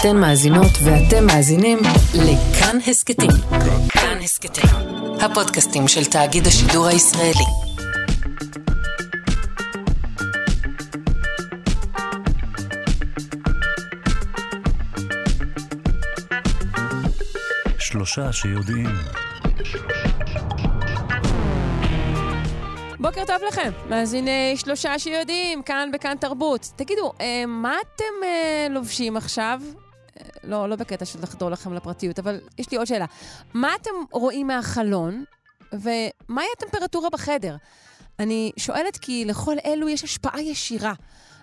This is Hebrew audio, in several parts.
אתן מאזינות ואתם מאזינים לכאן הסכתים. כאן הסכתים, הפודקאסטים של תאגיד השידור הישראלי. שלושה שיודעים. בוקר טוב לכם, מאזיני שלושה שיודעים, כאן בכאן תרבות. תגידו, אה, מה אתם אה, לובשים עכשיו? אה, לא, לא בקטע של לחדור לכם לפרטיות, אבל יש לי עוד שאלה. מה אתם רואים מהחלון, ומהי הטמפרטורה בחדר? אני שואלת כי לכל אלו יש השפעה ישירה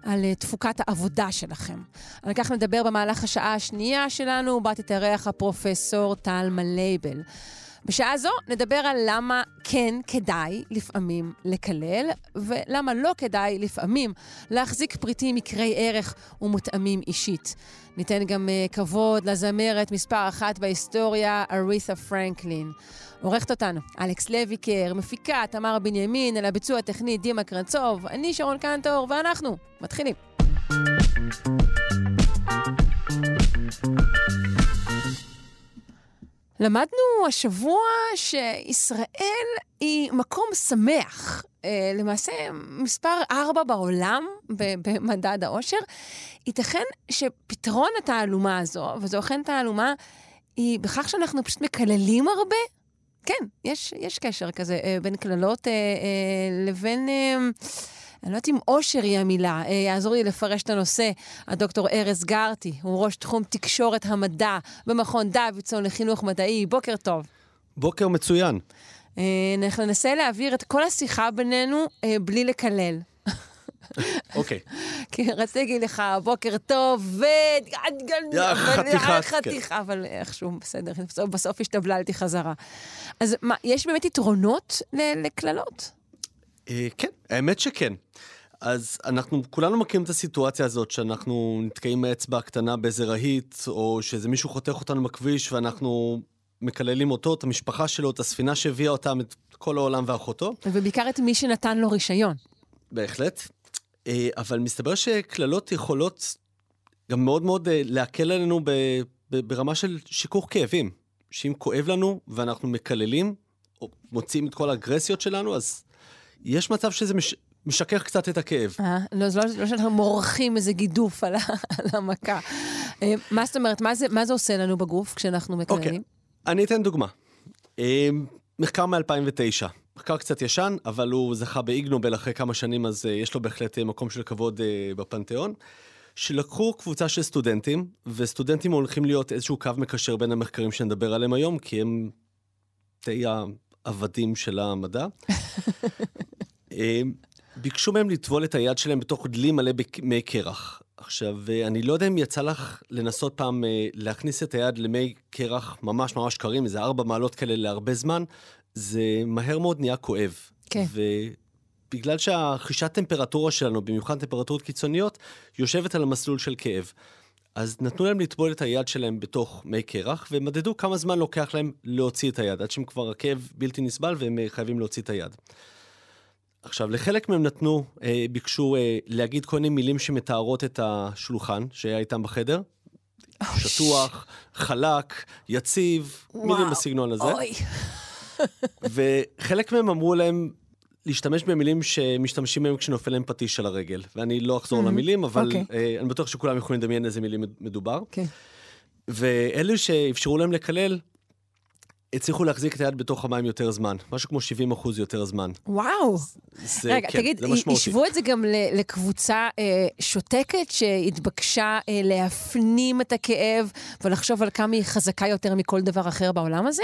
על uh, תפוקת העבודה שלכם. על כך נדבר במהלך השעה השנייה שלנו, בה תתארח הפרופסור טל מלייבל. בשעה זו נדבר על למה כן כדאי לפעמים לקלל, ולמה לא כדאי לפעמים להחזיק פריטים יקרי ערך ומותאמים אישית. ניתן גם uh, כבוד לזמרת מספר אחת בהיסטוריה, ארית'ה פרנקלין. עורכת אותנו אלכס לויקר, מפיקה תמר בנימין, על הביצוע הטכני דימה קרנצוב, אני שרון קנטור, ואנחנו מתחילים. למדנו השבוע שישראל היא מקום שמח. אה, למעשה, מספר ארבע בעולם במדד העושר. ייתכן שפתרון התעלומה הזו, וזו אכן תעלומה, היא בכך שאנחנו פשוט מקללים הרבה? כן, יש, יש קשר כזה אה, בין קללות אה, לבין... אני לא יודעת אם אושר היא המילה, אה, יעזור לי לפרש את הנושא, הדוקטור ארז גרטי, הוא ראש תחום תקשורת המדע במכון דוידסון לחינוך מדעי. בוקר טוב. בוקר מצוין. אה, אנחנו ננסה להעביר את כל השיחה בינינו אה, בלי לקלל. אוקיי. כי רציתי להגיד לך, בוקר טוב, ו... חתיכה. חתיכה, אבל איכשהו, בסדר, בסוף השתבללתי חזרה. אז מה, יש באמת יתרונות לקללות? אה, כן, האמת שכן. אז אנחנו כולנו מכירים את הסיטואציה הזאת שאנחנו נתקעים מאצבע קטנה באיזה רהיט, או שאיזה מישהו חותך אותנו בכביש ואנחנו מקללים אותו, את המשפחה שלו, את הספינה שהביאה אותם, את כל העולם ואחותו. ובעיקר את מי שנתן לו רישיון. בהחלט. אה, אבל מסתבר שקללות יכולות גם מאוד מאוד אה, להקל עלינו ברמה של שיכוך כאבים. שאם כואב לנו ואנחנו מקללים, או מוציאים את כל האגרסיות שלנו, אז יש מצב שזה מש... משכך קצת את הכאב. אה, לא, זה לא, לא שאנחנו מורחים איזה גידוף על, על המכה. אה, מה זאת אומרת, מה זה, מה זה עושה לנו בגוף כשאנחנו מקללים? אוקיי, אני אתן דוגמה. אה, מחקר מ-2009. מחקר קצת ישן, אבל הוא זכה באיג נובל אחרי כמה שנים, אז uh, יש לו בהחלט uh, מקום של כבוד uh, בפנתיאון. שלקחו קבוצה של סטודנטים, וסטודנטים הולכים להיות איזשהו קו מקשר בין המחקרים שנדבר עליהם היום, כי הם די העבדים של המדע. ביקשו מהם לטבול את היד שלהם בתוך דלי מלא במי קרח. עכשיו, אני לא יודע אם יצא לך לנסות פעם אה, להכניס את היד למי קרח ממש ממש קרים, איזה ארבע מעלות כאלה להרבה זמן, זה מהר מאוד נהיה כואב. כן. ובגלל שהחישת טמפרטורה שלנו, במיוחד טמפרטורות קיצוניות, יושבת על המסלול של כאב. אז נתנו להם לטבול את היד שלהם בתוך מי קרח, ומדדו כמה זמן לוקח להם להוציא את היד, עד שהם כבר הכאב בלתי נסבל והם אה, חייבים להוציא את היד. עכשיו, לחלק מהם נתנו, אה, ביקשו אה, להגיד כל מיני מילים שמתארות את השולחן שהיה איתם בחדר. שטוח, חלק, יציב, וואו, מילים בסגנון הזה. אוי. וחלק מהם אמרו להם להשתמש במילים שמשתמשים בהם כשנופל להם פטיש על הרגל. ואני לא אחזור mm-hmm. למילים, אבל okay. אוקיי. uh, אני בטוח שכולם יכולים לדמיין איזה מילים מדובר. Okay. כן. ואלו שאפשרו להם לקלל, הצליחו להחזיק את היד בתוך המים יותר זמן, משהו כמו 70 אחוז יותר זמן. וואו. זה, רגע, כן, תגיד, זה משמעותי. השוו את זה גם לקבוצה אה, שותקת שהתבקשה אה, להפנים את הכאב ולחשוב על כמה היא חזקה יותר מכל דבר אחר בעולם הזה?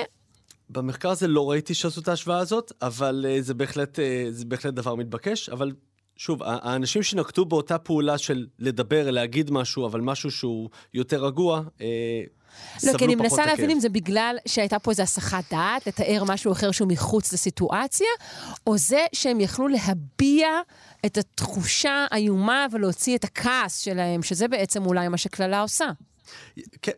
במחקר הזה לא ראיתי שעשו את ההשוואה הזאת, אבל uh, זה, בהחלט, uh, זה בהחלט דבר מתבקש, אבל שוב, האנשים שנקטו באותה פעולה של לדבר, להגיד משהו, אבל משהו שהוא יותר רגוע, uh, לא, כי אני מנסה להבין אם זה בגלל שהייתה פה איזו הסחת דעת, לתאר משהו אחר שהוא מחוץ לסיטואציה, או זה שהם יכלו להביע את התחושה האיומה ולהוציא את הכעס שלהם, שזה בעצם אולי מה שקללה עושה. כן,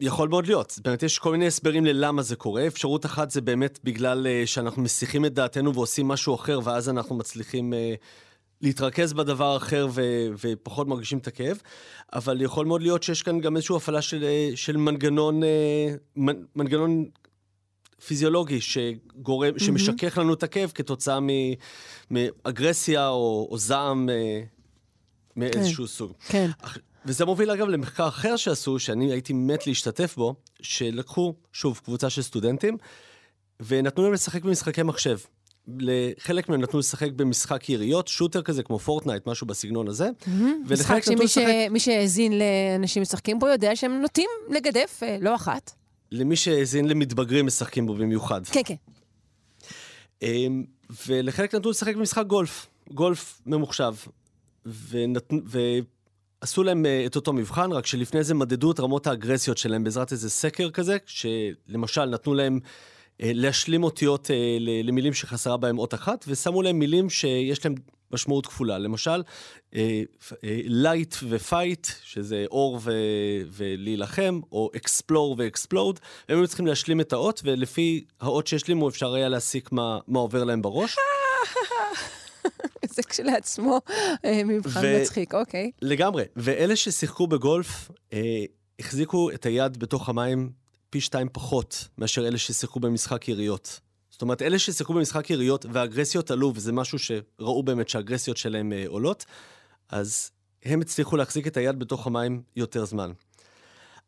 יכול מאוד להיות. באמת יש כל מיני הסברים ללמה זה קורה. אפשרות אחת זה באמת בגלל uh, שאנחנו מסיחים את דעתנו ועושים משהו אחר, ואז אנחנו מצליחים uh, להתרכז בדבר האחר ו- ופחות מרגישים את הכאב, אבל יכול מאוד להיות שיש כאן גם איזושהי הפעלה של, אה, של מנגנון, אה, מנ- מנגנון פיזיולוגי שגורם, mm-hmm. שמשכך לנו את הכאב כתוצאה מ- מאגרסיה או, או זעם אה, מאיזשהו כן. סוג. כן. וזה מוביל אגב למחקר אחר שעשו, שאני הייתי מת להשתתף בו, שלקחו, שוב, קבוצה של סטודנטים, ונתנו להם לשחק במשחקי מחשב. לחלק מהם נתנו לשחק במשחק יריות, שוטר כזה כמו פורטנייט, משהו בסגנון הזה. Mm-hmm. משחק שמי ש... שהאזין לאנשים משחקים פה יודע שהם נוטים לגדף אה, לא אחת. למי שהאזין למתבגרים משחקים בו במיוחד. כן, כן. אמ, ולחלק נתנו לשחק במשחק גולף, גולף ממוחשב. ונת... ועשו להם אה, את אותו מבחן, רק שלפני זה מדדו את רמות האגרסיות שלהם בעזרת איזה סקר כזה, שלמשל נתנו להם להשלים אותיות אה, למילים שחסרה בהם אות אחת, ושמו להם מילים שיש להם משמעות כפולה. למשל, light ו fight, שזה אור ו... ולהילחם, או אקספלור ואקספלוד, הם היו צריכים להשלים את האות, ולפי האות שהשלימו אפשר היה להסיק מה, מה עובר להם בראש. זה כשלעצמו מבחן ו... מצחיק, אוקיי. לגמרי. ואלה ששיחקו בגולף, אה, החזיקו את היד בתוך המים פי שתיים פחות מאשר אלה ששיחקו במשחק יריות. זאת אומרת, אלה ששיחקו במשחק יריות והאגרסיות עלו, וזה משהו שראו באמת שהאגרסיות שלהם אה, עולות, אז הם הצליחו להחזיק את היד בתוך המים יותר זמן.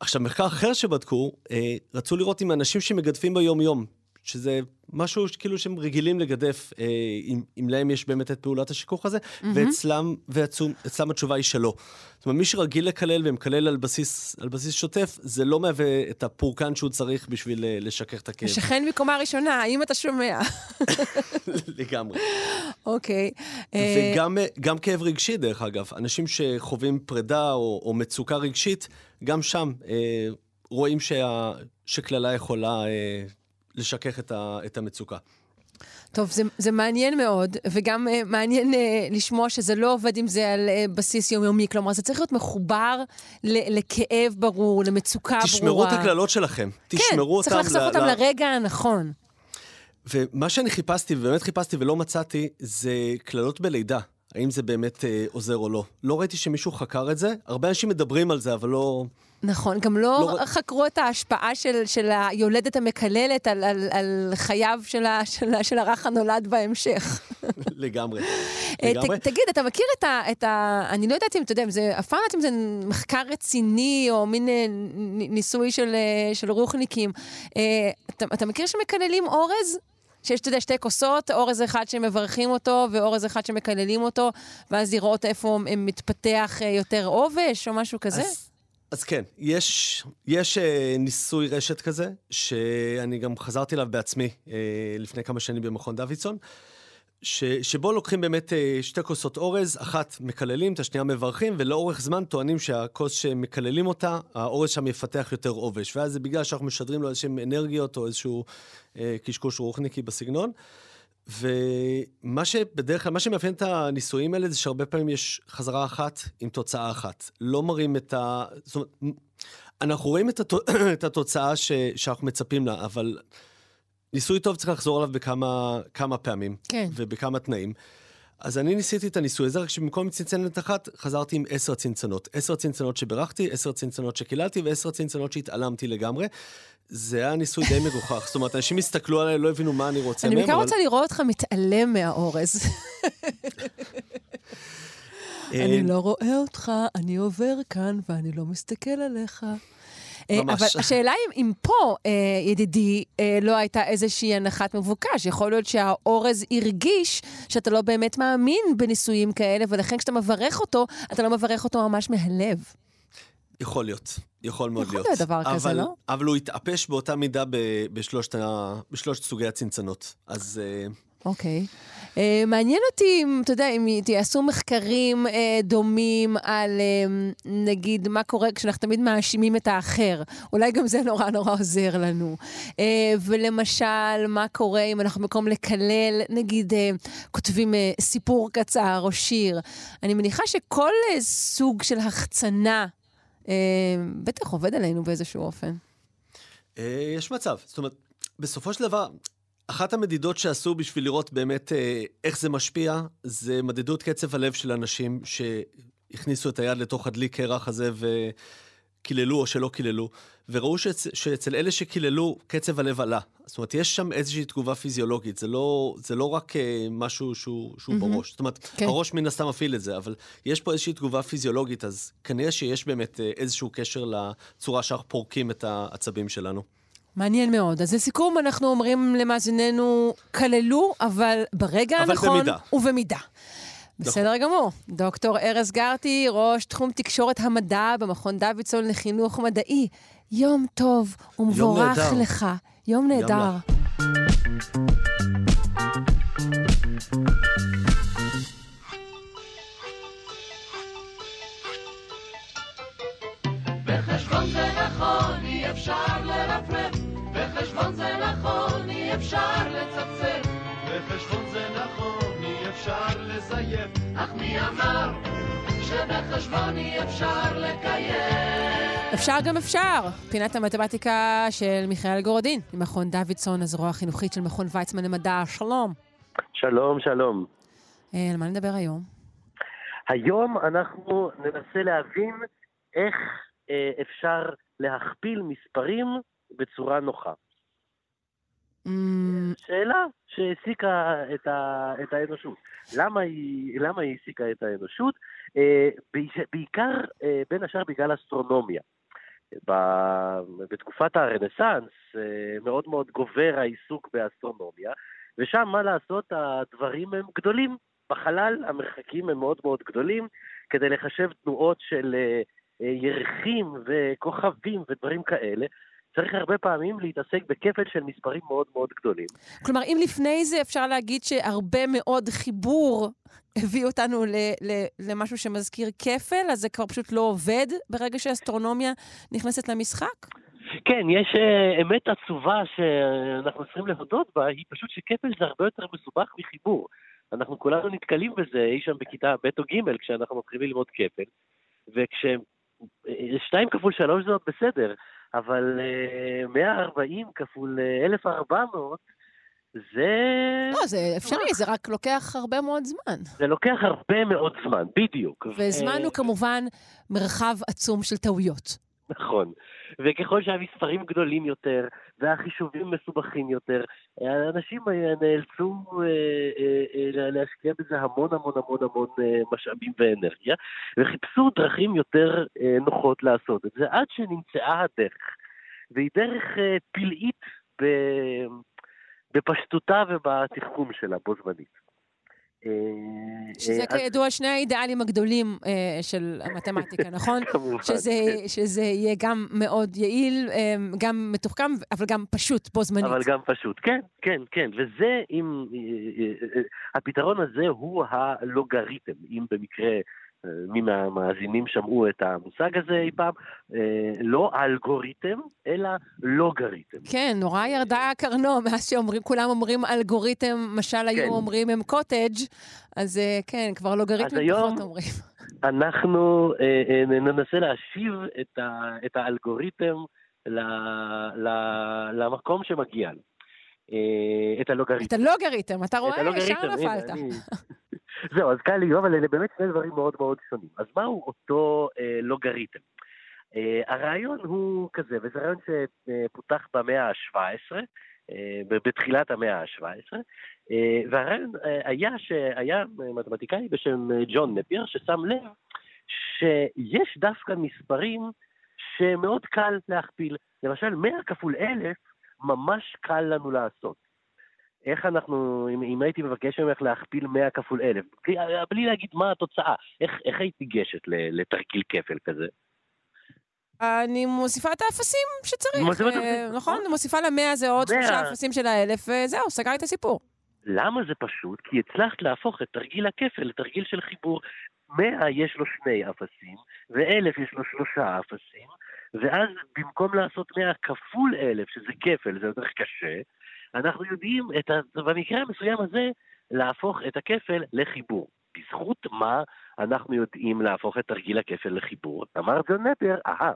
עכשיו, מחקר אחר שבדקו, אה, רצו לראות אם אנשים שמגדפים ביום-יום, שזה משהו כאילו שהם רגילים לגדף, אה, אם, אם להם יש באמת את פעולת השיכוך הזה, mm-hmm. ואצלם, ואצלם התשובה היא שלא. זאת אומרת, מי שרגיל לקלל ומקלל על בסיס, על בסיס שוטף, זה לא מהווה את הפורקן שהוא צריך בשביל אה, לשכך את הכאב. שכן מקומה ראשונה, האם אתה שומע? לגמרי. אוקיי. אה, וגם גם כאב רגשי, דרך אגב. אנשים שחווים פרידה או, או מצוקה רגשית, גם שם אה, רואים שה, שקללה יכולה... אה, לשכך את, ה, את המצוקה. טוב, זה, זה מעניין מאוד, וגם uh, מעניין uh, לשמוע שזה לא עובד עם זה על uh, בסיס יומיומי. כלומר, זה צריך להיות מחובר ל- לכאב ברור, למצוקה תשמרו ברורה. תשמרו את הקללות שלכם. כן, תשמרו. כן, צריך לחשוף אותם ל... לרגע הנכון. ומה שאני חיפשתי, ובאמת חיפשתי ולא מצאתי, זה קללות בלידה. האם זה באמת אה, עוזר או לא. לא ראיתי שמישהו חקר את זה. הרבה אנשים מדברים על זה, אבל לא... נכון, גם לא, לא חקרו את ההשפעה של, של היולדת המקללת על, על, על חייו של, ה, של, של הרך הנולד בהמשך. לגמרי. אה, לגמרי. ת, תגיד, אתה מכיר את ה, את ה... אני לא יודעת אם, אתה יודע, זה, אף פעם לא יודעת אם זה מחקר רציני או מין אה, ניסוי של, אה, של רוחניקים. אתה, אתה מכיר שמקללים אורז? שיש, אתה יודע, שתי כוסות, אורז אחד שמברכים אותו ואורז אחד שמקללים אותו, ואז לראות איפה מתפתח יותר עובש או משהו כזה? אז... אז כן, יש, יש אה, ניסוי רשת כזה, שאני גם חזרתי אליו בעצמי אה, לפני כמה שנים במכון דוידסון, ש, שבו לוקחים באמת אה, שתי כוסות אורז, אחת מקללים, את השנייה מברכים, ולאורך זמן טוענים שהכוס שמקללים אותה, האורז שם יפתח יותר עובש. ואז זה בגלל שאנחנו משדרים לו איזשהם אנרגיות או איזשהו אה, קשקוש רוחניקי בסגנון. ומה שבדרך כלל, מה שמאפיין את הניסויים האלה זה שהרבה פעמים יש חזרה אחת עם תוצאה אחת. לא מראים את ה... זאת אומרת, אנחנו רואים את, הת... את התוצאה ש... שאנחנו מצפים לה, אבל ניסוי טוב צריך לחזור עליו בכמה כמה פעמים. כן. ובכמה תנאים. אז אני ניסיתי את הניסוי הזה, רק שבמקום צנצנת אחת, חזרתי עם עשר צנצנות. עשר צנצנות שברכתי, עשר צנצנות שקיללתי ועשר צנצנות שהתעלמתי לגמרי. זה היה ניסוי די מגוחך. זאת אומרת, אנשים הסתכלו עליי, לא הבינו מה אני רוצה מהם. אני בעיקר רוצה לראות אותך מתעלם מהאורז. אני אה, לא רואה אותך, אני עובר כאן ואני לא מסתכל עליך. אה, ממש. אבל השאלה אם, אם פה, אה, ידידי, אה, לא הייתה איזושהי הנחת מבוקש. יכול להיות שהאורז הרגיש שאתה לא באמת מאמין בניסויים כאלה, ולכן כשאתה מברך אותו, אתה לא מברך אותו ממש מהלב. יכול להיות, יכול מאוד יכול להיות. יכול להיות דבר אבל, כזה, לא? אבל הוא התאפש באותה מידה ב, בשלושת, ה, בשלושת סוגי הצנצנות. אז... אוקיי. Okay. Uh, מעניין אותי אם, אתה יודע, אם תעשו מחקרים uh, דומים על, uh, נגיד, מה קורה כשאנחנו תמיד מאשימים את האחר. אולי גם זה נורא נורא עוזר לנו. Uh, ולמשל, מה קורה אם אנחנו במקום לקלל, נגיד, uh, כותבים uh, סיפור קצר או שיר. אני מניחה שכל uh, סוג של החצנה uh, בטח עובד עלינו באיזשהו אופן. יש מצב. זאת אומרת, בסופו של דבר, אחת המדידות שעשו בשביל לראות באמת אה, איך זה משפיע, זה מדדות קצב הלב של אנשים שהכניסו את היד לתוך הדלי קרח הזה וקיללו או שלא קיללו, וראו שאצ, שאצל אלה שקיללו, קצב הלב עלה. זאת אומרת, יש שם איזושהי תגובה פיזיולוגית, זה לא, זה לא רק אה, משהו שהוא, שהוא mm-hmm. בראש. זאת אומרת, כן. הראש מן הסתם מפעיל את זה, אבל יש פה איזושהי תגובה פיזיולוגית, אז כנראה שיש באמת אה, איזשהו קשר לצורה שאנחנו פורקים את העצבים שלנו. מעניין מאוד. אז לסיכום, אנחנו אומרים למאזיננו, כללו, אבל ברגע אבל הנכון במידה. ובמידה. בסדר גמור. דוקטור ארז גרטי, ראש תחום תקשורת המדע במכון דוידסון לחינוך מדעי. יום טוב ומבורך נהדר. לך. יום נהדר. בחשבון זה נכון, אי אפשר לרפרף. בחשבון זה נכון, אי אפשר לצפצף. בחשבון זה נכון, אי אפשר לזייף. אך מי אמר שבחשבון אי אפשר לקיים? אפשר גם אפשר. פינת המתמטיקה של מיכאל גורדין, ממכון דוידסון, הזרוע החינוכית של מכון ויצמן למדע. שלום. שלום, שלום. אה, על מה נדבר היום? היום אנחנו ננסה להבין איך אה, אפשר להכפיל מספרים בצורה נוחה. אמ, שאלה שהעסיקה את, ה, את האנושות. למה היא, למה היא העסיקה את האנושות? אה, בעיקר- אה, בין השאר בגלל אסטרונומיה. בתקופת הרנסאנס אה, מאוד מאוד גובר העיסוק באסטרונומיה, ושם, מה לעשות, הדברים הם גדולים. בחלל המרחקים הם מאוד מאוד גדולים, כדי לחשב תנועות של אה, אה, ירחים וכוכבים ודברים כאלה. צריך הרבה פעמים להתעסק בכפל של מספרים מאוד מאוד גדולים. כלומר, אם לפני זה אפשר להגיד שהרבה מאוד חיבור הביא אותנו ל- ל- למשהו שמזכיר כפל, אז זה כבר פשוט לא עובד ברגע שאסטרונומיה נכנסת למשחק? כן, יש אה, אמת עצובה שאנחנו צריכים להודות בה, היא פשוט שכפל זה הרבה יותר מסובך מחיבור. אנחנו כולנו נתקלים בזה אי שם בכיתה ב' או ג' כשאנחנו מתחילים ללמוד כפל, וכש... אה, שתיים כפול שלוש זה עוד בסדר, אבל אה, 140 כפול אה, 1,400 זה... לא, זה אפשרי, זה רק לוקח הרבה מאוד זמן. זה לוקח הרבה מאוד זמן, בדיוק. וזמן ו- הוא כמובן מרחב עצום של טעויות. נכון. וככל שהמספרים גדולים יותר, והחישובים מסובכים יותר, האנשים אה, נאלצו אה, אה, אה, להשקיע בזה המון המון המון המון משאבים ואנרגיה, וחיפשו דרכים יותר נוחות לעשות את זה, עד שנמצאה הדרך. והיא דרך פלאית בפשטותה ובתחכום שלה בו זמנית. אה, שזה אה, כידוע שני האידיאלים הגדולים אה, של המתמטיקה, נכון? כמובן, שזה, כן. שזה יהיה גם מאוד יעיל, גם מתוחכם, אבל גם פשוט בו זמנית. אבל גם פשוט, כן, כן, כן, וזה אם, הפתרון הזה הוא הלוגריתם, אם במקרה מי מהמאזינים שמעו את המושג הזה אי פעם, אה, לא אלגוריתם, אלא לוגריתם. כן, נורא ירדה קרנו מאז שאומרים, כולם אומרים אלגוריתם, משל היו כן. אומרים הם קוטג', אז אה, כן, כבר לוגריתמים היום- פחות אומרים. אנחנו אה, אה, ננסה להשיב את, ה, את האלגוריתם ל, ל, למקום שמגיע לו. אה, את הלוגריתם. את הלוגריתם, אתה את רואה? ישר נפלת. זהו, אז קל לי, אבל אלה באמת שני דברים מאוד מאוד שונים. אז מהו אותו אה, לוגריתם? אה, הרעיון הוא כזה, וזה רעיון שפותח במאה ה-17, אה, בתחילת המאה ה-17, אה, והרעיון אה, היה שהיה מתמטיקאי בשם אה, ג'ון נפייר, ששם לב שיש דווקא מספרים שמאוד קל להכפיל. למשל, 100 כפול 1,000 ממש קל לנו לעשות. איך אנחנו, אם, אם הייתי מבקש ממך להכפיל 100 כפול 1,000, בלי, בלי להגיד מה התוצאה, איך, איך היית ניגשת לתרגיל כפל כזה? אני מוסיפה את האפסים שצריך. מוסיפה את אה, האפסים, נכון? נכון. מוסיפה למאה זה עוד מאה. שלושה אפסים של האלף, וזהו, סגרתי את הסיפור. למה זה פשוט? כי הצלחת להפוך את תרגיל הכפל לתרגיל של חיבור. 100 יש לו שני אפסים, ו-1,000 יש לו שלושה אפסים, ואז במקום לעשות 100 כפול 1,000, שזה כפל, זה יותר קשה, אנחנו יודעים את ה... במקרה המסוים הזה להפוך את הכפל לחיבור. בזכות מה אנחנו יודעים להפוך את תרגיל הכפל לחיבור? אמר ג'ון נפר, אהה,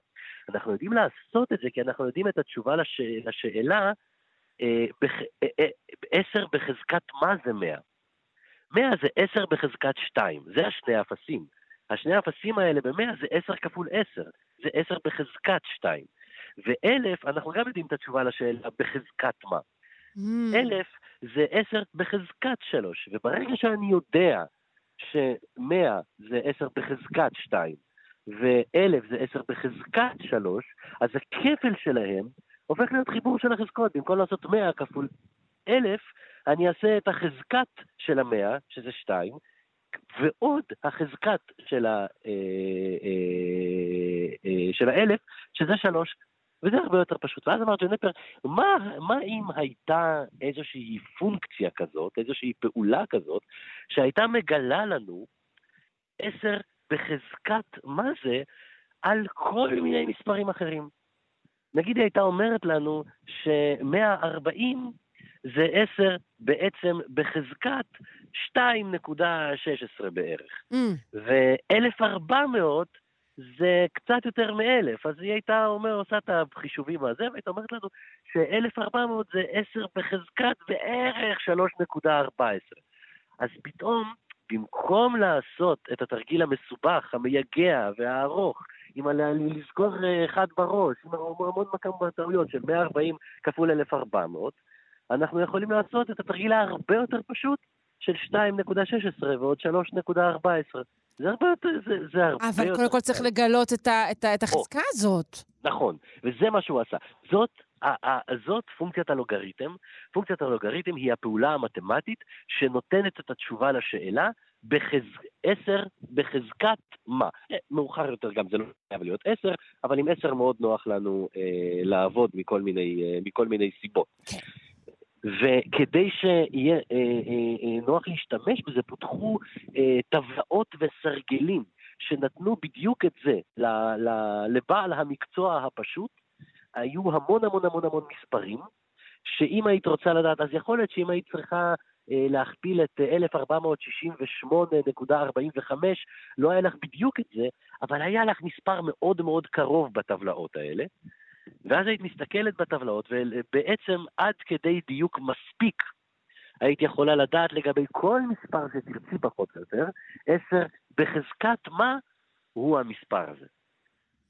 אנחנו יודעים לעשות את זה כי אנחנו יודעים את התשובה לש... לשאלה אה, בח... אה, אה, 10 בחזקת מה זה 100? 100 זה 10 בחזקת 2, זה השני אפסים. השני האפסים האלה ב-100 זה 10 כפול 10, זה 10 בחזקת 2. ו-1000, אנחנו גם יודעים את התשובה לשאלה בחזקת מה. Mm. אלף זה עשר בחזקת שלוש, וברגע שאני יודע שמאה זה עשר בחזקת שתיים, ואלף זה עשר בחזקת שלוש, אז הכפל שלהם הופך להיות חיבור של החזקות. במקום לעשות מאה כפול אלף, אני אעשה את החזקת של המאה, שזה שתיים, ועוד החזקת של, ה, אה, אה, אה, של האלף, שזה שלוש. וזה הרבה יותר פשוט. ואז אמר ג'ונפר, מה, מה אם הייתה איזושהי פונקציה כזאת, איזושהי פעולה כזאת, שהייתה מגלה לנו עשר בחזקת מה זה על כל מיני מספרים אחרים. נגיד היא הייתה אומרת לנו ש-140 זה 10 בעצם בחזקת 2.16 בערך. Mm. ו-1400 זה קצת יותר מאלף, אז היא הייתה אומר, עושה את החישובים הזה, והייתה אומרת לנו ש-1400 זה 10 בחזקת בערך 3.14. אז פתאום, במקום לעשות את התרגיל המסובך, המייגע והארוך, עם לזכור אה, אחד בראש, עם המון מקום טעויות של 140 כפול 1400, אנחנו יכולים לעשות את התרגיל ההרבה יותר פשוט של 2.16 ועוד 3.14. זה הרבה יותר, זה, זה הרבה יותר... אבל קודם כל צריך קל. לגלות את ה- את ה- את החזקה הזאת. נכון, וזה מה שהוא עשה. זאת, ה- ה- זאת פונקציית הלוגריתם. פונקציית הלוגריתם היא הפעולה המתמטית שנותנת את התשובה לשאלה בחז... 10 בחזקת מה. אה, מאוחר יותר גם זה לא חייב להיות 10, אבל עם 10 מאוד נוח לנו אה, לעבוד מכל מיני, אה, מכל מיני סיבות. וכדי שיהיה אה, אה, אה, נוח להשתמש בזה, פותחו אה, טבלאות וסרגלים שנתנו בדיוק את זה ל- ל- לבעל המקצוע הפשוט. היו המון המון המון המון מספרים, שאם היית רוצה לדעת, אז יכול להיות שאם היית צריכה אה, להכפיל את אה, 1468.45, לא היה לך בדיוק את זה, אבל היה לך מספר מאוד מאוד קרוב בטבלאות האלה. ואז היית מסתכלת בטבלאות, ובעצם עד כדי דיוק מספיק היית יכולה לדעת לגבי כל מספר שתרצי פחות או יותר, 10 בחזקת מה הוא המספר הזה.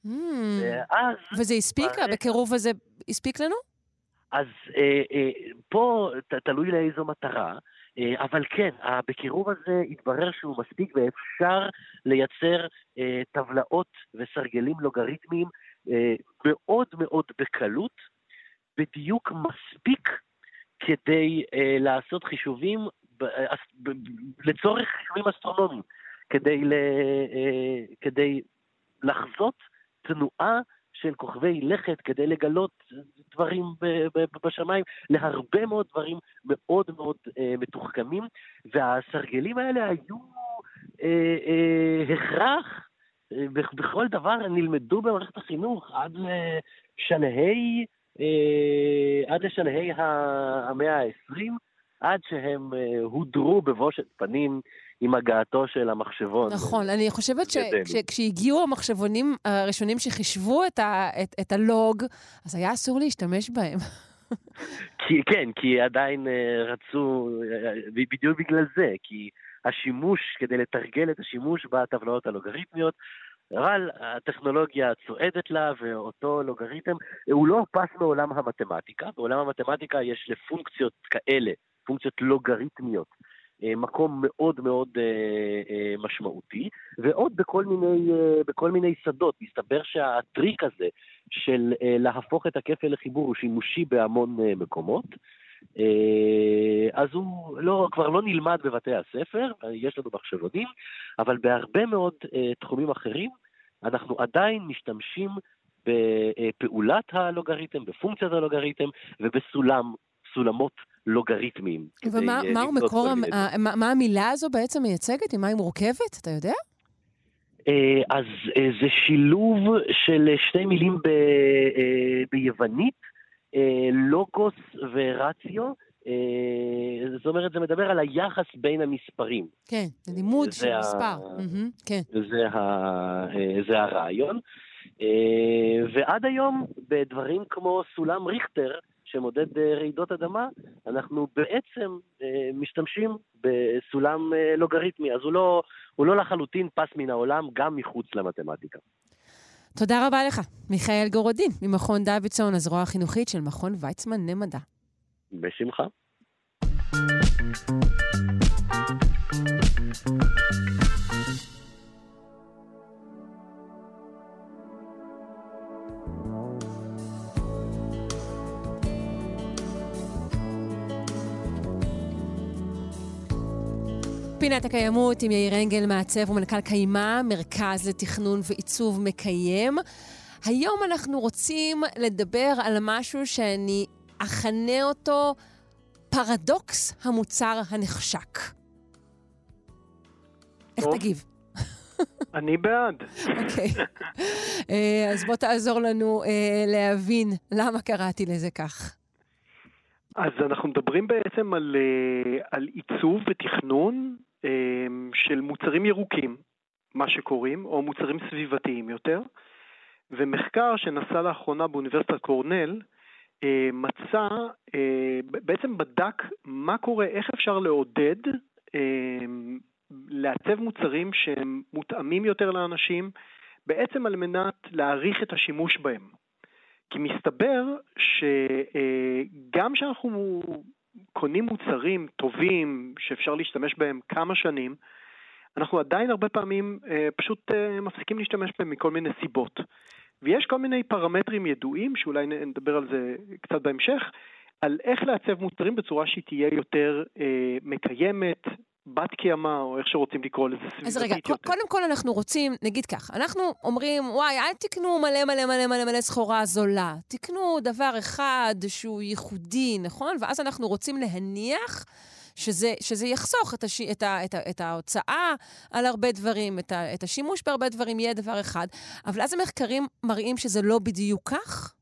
Mm. ואז, וזה הספיק? ברגע- בקירוב הזה הספיק לנו? אז אה, אה, פה ת, תלוי לאיזו מטרה, אה, אבל כן, בקירוב הזה התברר שהוא מספיק ואפשר לייצר אה, טבלאות וסרגלים לוגריתמיים מאוד מאוד בקלות, בדיוק מספיק כדי אה, לעשות חישובים אה, לצורך חישובים אסטרונומיים, כדי, ל, אה, כדי לחזות תנועה של כוכבי לכת, כדי לגלות דברים בשמיים, להרבה מאוד דברים מאוד מאוד אה, מתוחכמים, והסרגלים האלה היו אה, אה, הכרח אה, בכל דבר, נלמדו במערכת החינוך עד לשלהי, אה, עד לשלהי המאה ה-20, עד שהם אה, הודרו בבושת פנים עם הגעתו של המחשבון. נכון, אני חושבת. שכשהגיעו המחשבונים הראשונים שחישבו את ה- את- את הלוג, אז היה אסור להשתמש בהם. כי, כן, כי עדיין אה, רצו, בדיוק בגלל זה, כי השימוש, כדי לתרגל את השימוש בטבלאות הלוגריתמיות, אבל הטכנולוגיה צועדת לה, ואותו לוגריתם, הוא לא פס מעולם המתמטיקה. בעולם המתמטיקה יש לפונקציות כאלה, פונקציות לוגריתמיות, אה, מקום מאוד מאוד אה, אה, משמעותי, ועוד בכל מיני, בכל מיני שדות. מסתבר שהטריק הזה של להפוך את הכפל לחיבור הוא שימושי בהמון מקומות. אה, אז הוא לא, כבר לא נלמד בבתי הספר, יש לנו מחשבונים, אבל בהרבה מאוד אה, תחומים אחרים אנחנו עדיין משתמשים בפעולת הלוגריתם, בפונקציית הלוגריתם ובסולם, סולמות לוגריתמיים. ומה אה, לבדוק מקור, המ- מה מה המילה הזו בעצם מייצגת? עם מה היא מורכבת? אתה יודע? אז זה שילוב של שתי מילים ב, ביוונית, לוגוס ורציו. אה, זאת אומרת, זה מדבר על היחס בין המספרים. כן, זה לימוד של ה- מספר. מהמם, כן. זה, ה, אה, זה הרעיון. אה, ועד היום, בדברים כמו סולם ריכטר, שמודד אה, רעידות אדמה, אנחנו בעצם אה, משתמשים בסולם אה, לוגריתמי, אז הוא לא, הוא לא לחלוטין פס מן העולם, גם מחוץ למתמטיקה. תודה רבה לך, מיכאל גורודין, ממכון דוידסון, הזרוע החינוכית של מכון ויצמן למדע. בשמחה. פינת הקיימות עם יאיר אנגל, מעצב ומנכ"ל קיימה, מרכז לתכנון ועיצוב מקיים. היום אנחנו רוצים לדבר על משהו שאני אכנה אותו פרדוקס המוצר הנחשק. איך. תגיב? אני בעד. אוקיי. אה, אז בוא תעזור לנו אה, להבין למה קראתי לזה כך. אז אנחנו מדברים בעצם על, אה, על עיצוב ותכנון של מוצרים ירוקים, מה שקוראים, או מוצרים סביבתיים יותר, ומחקר שנעשה לאחרונה באוניברסיטת קורנל, אה, מצא, אה, בעצם בדק מה קורה, איך אפשר לעודד אה, לעצב מוצרים שהם מותאמים יותר לאנשים, בעצם על מנת להעריך את השימוש בהם. כי מסתבר שגם כשאנחנו קונים מוצרים טובים שאפשר להשתמש בהם כמה שנים, אנחנו עדיין הרבה פעמים אה, פשוט אה, מפסיקים להשתמש בהם מכל מיני סיבות. ויש כל מיני פרמטרים ידועים, שאולי נדבר על זה קצת בהמשך, על איך לעצב מוצרים בצורה שהיא תהיה יותר אה, מקיימת, בת קיימא, או איך שרוצים לקרוא לזה, סביבתית אז רגע, יותר. קודם כל אנחנו רוצים, נגיד כך, אנחנו אומרים, וואי, אל תקנו מלא מלא מלא מלא מלא סחורה זולה. תקנו דבר אחד שהוא ייחודי, נכון? ואז אנחנו רוצים להניח שזה, שזה יחסוך את, הש, את, ה, את, ה, את ההוצאה על הרבה דברים, את, ה, את השימוש בהרבה דברים יהיה דבר אחד. אבל אז המחקרים מראים שזה לא בדיוק כך?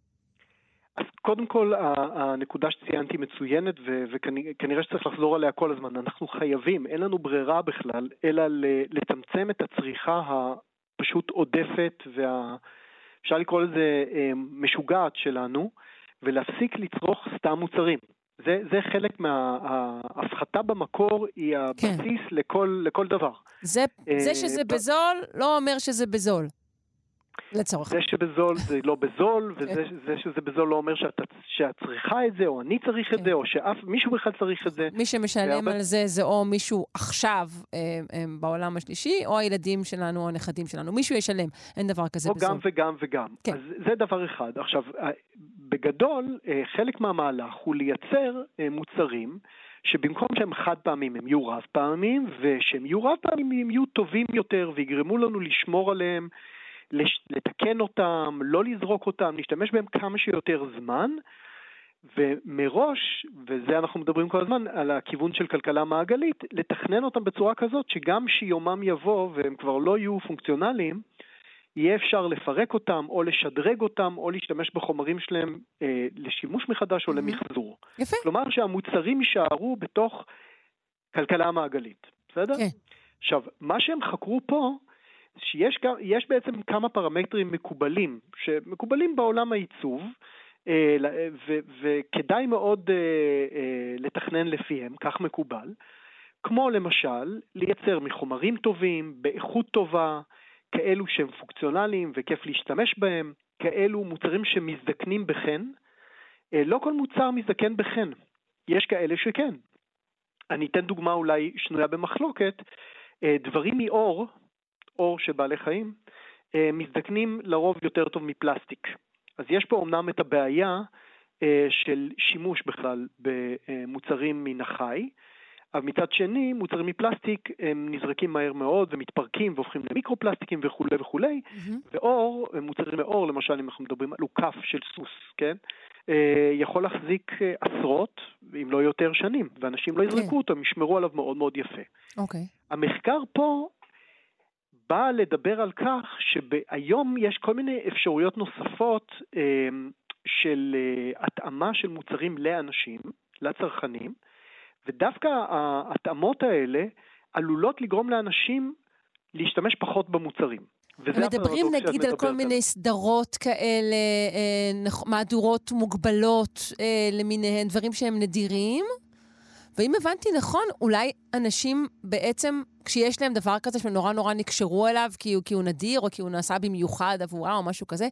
אז קודם כל, הנקודה שציינתי מצוינת, וכנראה שצריך לחזור עליה כל הזמן. אנחנו חייבים, אין לנו ברירה בכלל, אלא לצמצם את הצריכה הפשוט עודפת, וה... אפשר לקרוא לזה אה, משוגעת שלנו, ולהפסיק לצרוך סתם מוצרים. זה, זה חלק מההפחתה במקור, היא הבסיס לכל, לכל דבר. זה, זה אה, שזה בזול לא אומר שזה בזול. לצורך זה שבזול זה לא בזול, וזה זה שזה בזול לא אומר שאת, שאת צריכה את זה, או אני צריך את כן. זה, או שאף מישהו בכלל צריך את זה. מי שמשלם והרבה- על זה זה או מישהו עכשיו אה, אה, בעולם השלישי, או הילדים שלנו או הנכדים שלנו. מישהו ישלם, אין דבר כזה או בזול. גם וגם וגם. כן. אז זה דבר אחד. עכשיו, אה, בגדול, אה, חלק מהמהלך הוא לייצר אה, מוצרים שבמקום שהם חד פעמים הם יהיו רב פעמים, ושהם יהיו רב פעמים הם יהיו טובים יותר ויגרמו לנו לשמור עליהם, לש- לתקן אותם, לא לזרוק אותם, להשתמש בהם כמה שיותר זמן. ומראש, וזה אנחנו מדברים כל הזמן, על הכיוון של כלכלה מעגלית, לתכנן אותם בצורה כזאת שגם שיומם יבוא והם כבר לא יהיו פונקציונליים, יהיה אפשר לפרק אותם או לשדרג אותם או להשתמש בחומרים שלהם אה, לשימוש מחדש או מהמם. למחזור. יפה. כלומר שהמוצרים יישארו בתוך כלכלה מעגלית, בסדר? כן. עכשיו, מה שהם חקרו פה, שיש יש בעצם כמה פרמטרים מקובלים, שמקובלים בעולם העיצוב, אה, אה, ו- וכדאי מאוד אה, לתכנן לפיהם, כך מקובל, כמו למשל, לייצר מחומרים טובים, באיכות טובה, כאלו שהם פונקציונליים וכיף להשתמש בהם, כאלו מוצרים שמזדקנים בחן. לא כל מוצר מזדקן בחן, יש כאלה שכן. אני אתן דוגמה אולי שנויה במחלוקת, דברים מאור, אור של בעלי חיים, אה, מזדקנים לרוב יותר טוב מפלסטיק. אז יש פה אמנם את הבעיה אה, של שימוש בכלל במוצרים מן החי, אבל מצד שני, מוצרים מפלסטיק הם נזרקים מהר מאוד ומתפרקים והופכים למיקרופלסטיקים וכולי וכולי, מהמם. ואור, מוצרים מאור, למשל אם אנחנו מדברים על עוקף של סוס, כן? אה, יכול להחזיק עשרות, אם לא יותר שנים, ואנשים לא יזרקו כן. אותו, הם ישמרו עליו מאוד מאוד יפה. אוקיי. המחקר פה בא לדבר על כך שהיום יש כל מיני אפשרויות נוספות אה, של אה, התאמה של מוצרים לאנשים, לצרכנים, ודווקא ההתאמות האלה עלולות לגרום לאנשים להשתמש פחות במוצרים. מדברים נגיד על כל מיני סדרות כאלה, אה, נכ- מהדורות מוגבלות אה, למיניהן, דברים שהם נדירים. ואם הבנתי נכון, אולי אנשים בעצם, כשיש להם דבר כזה שהם נורא נורא נקשרו אליו כי הוא, כי הוא נדיר, או כי הוא נעשה במיוחד עבורה או משהו כזה,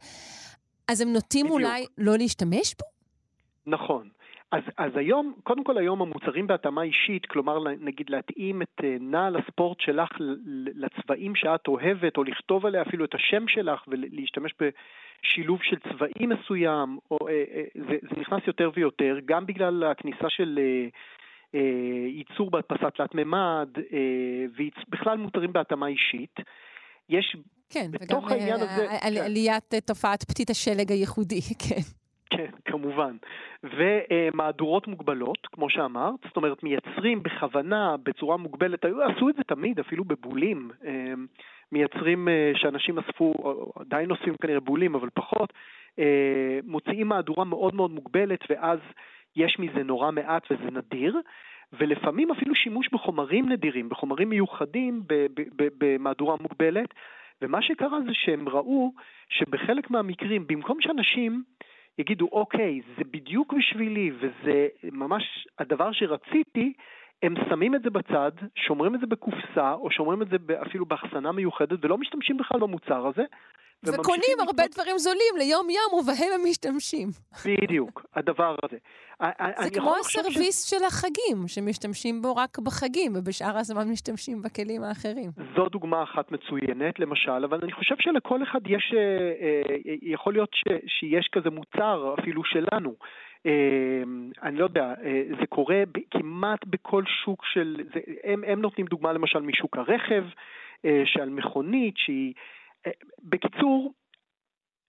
אז הם נוטים בדיוק. אולי לא להשתמש בו? נכון. אז, אז היום, קודם כל היום המוצרים בהתאמה אישית, כלומר נגיד להתאים את אה, נעל הספורט שלך לצבעים שאת אוהבת, או לכתוב עליה אפילו את השם שלך ולהשתמש בשילוב של צבעים מסוים, או, אה, אה, זה, זה נכנס יותר ויותר, גם בגלל הכניסה של ייצור בהדפסה תלת מימד, אה, ובכלל מוצרים בהתאמה אישית. יש כן, בתוך וגם העניין אה, הזה- על- כן. עליית אה, תופעת פתית השלג הייחודי, כן. כן, כמובן. ומהדורות מוגבלות, כמו שאמרת, זאת אומרת, מייצרים בכוונה, בצורה מוגבלת, עשו את זה תמיד, אפילו בבולים. אה, מייצרים אה, שאנשים אספו, עדיין אוספים כנראה בולים, אבל פחות, אה, מוציאים מהדורה מאוד מאוד מוגבלת, ואז יש מזה נורא מעט וזה נדיר. ולפעמים אפילו שימוש בחומרים נדירים, בחומרים מיוחדים במהדורה מוגבלת, ומה שקרה זה שהם ראו שבחלק מהמקרים, במקום שאנשים יגידו, אוקיי, זה בדיוק בשבילי וזה ממש הדבר שרציתי, הם שמים את זה בצד, שומרים את זה בקופסה, או שומרים את זה אפילו באחסנה מיוחדת, ולא משתמשים בכלל במוצר הזה. וקונים הרבה לקנות- דברים זולים ליום-יום, ובהם הם משתמשים. בדיוק, הדבר הזה. זה כמו הסרוויס של החגים, שמשתמשים בו רק בחגים, ובשאר הזמן משתמשים בכלים האחרים. זו דוגמה אחת מצוינת, למשל, אבל אני חושב שלכל אחד יש, אה, אה, יכול להיות ש, שיש כזה מוצר אפילו שלנו. אה, אני לא יודע, אה, זה קורה כמעט בכל שוק של, זה, הם, הם נותנים דוגמה למשל משוק הרכב, אה, שעל מכונית שהיא, אה, בקיצור,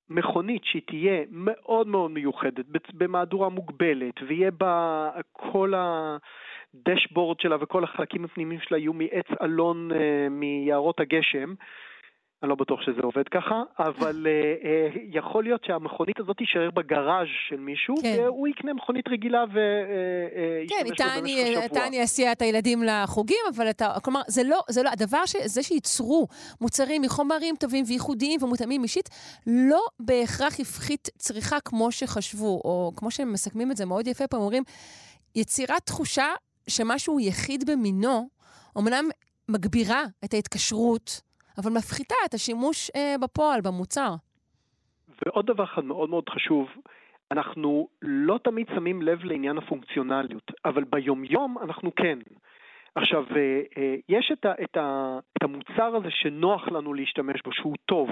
מכונית שהיא תהיה מאוד מאוד מיוחדת, במהדורה מוגבלת, ויהיה בה כל הדשבורד שלה וכל החלקים הפנימיים שלה יהיו מעץ אלון מיערות הגשם. אני לא בטוח שזה עובד ככה, אבל אה, אה, יכול להיות שהמכונית הזאת תישאר בגראז' של מישהו, כן. והוא יקנה מכונית רגילה וישתמש כן, בה במשך השבוע. איתה אני אסיע את הילדים לחוגים, אבל אתה, כלומר, זה לא, זה לא, הדבר ש... זה שייצרו מוצרים מחומרים טובים וייחודיים ומותאמים אישית, לא בהכרח הפחית צריכה כמו שחשבו, או כמו שהם מסכמים את זה מאוד יפה פה, הם אומרים, יצירת תחושה שמשהו יחיד במינו, אמנם מגבירה את ההתקשרות, אבל מפחיתה את השימוש אה, בפועל, במוצר. ועוד דבר אחד מאוד מאוד חשוב, אנחנו לא תמיד שמים לב לעניין הפונקציונליות, אבל ביומיום אנחנו כן. עכשיו, אה, אה, יש את, ה, את, ה, את המוצר הזה שנוח לנו להשתמש בו, שהוא טוב,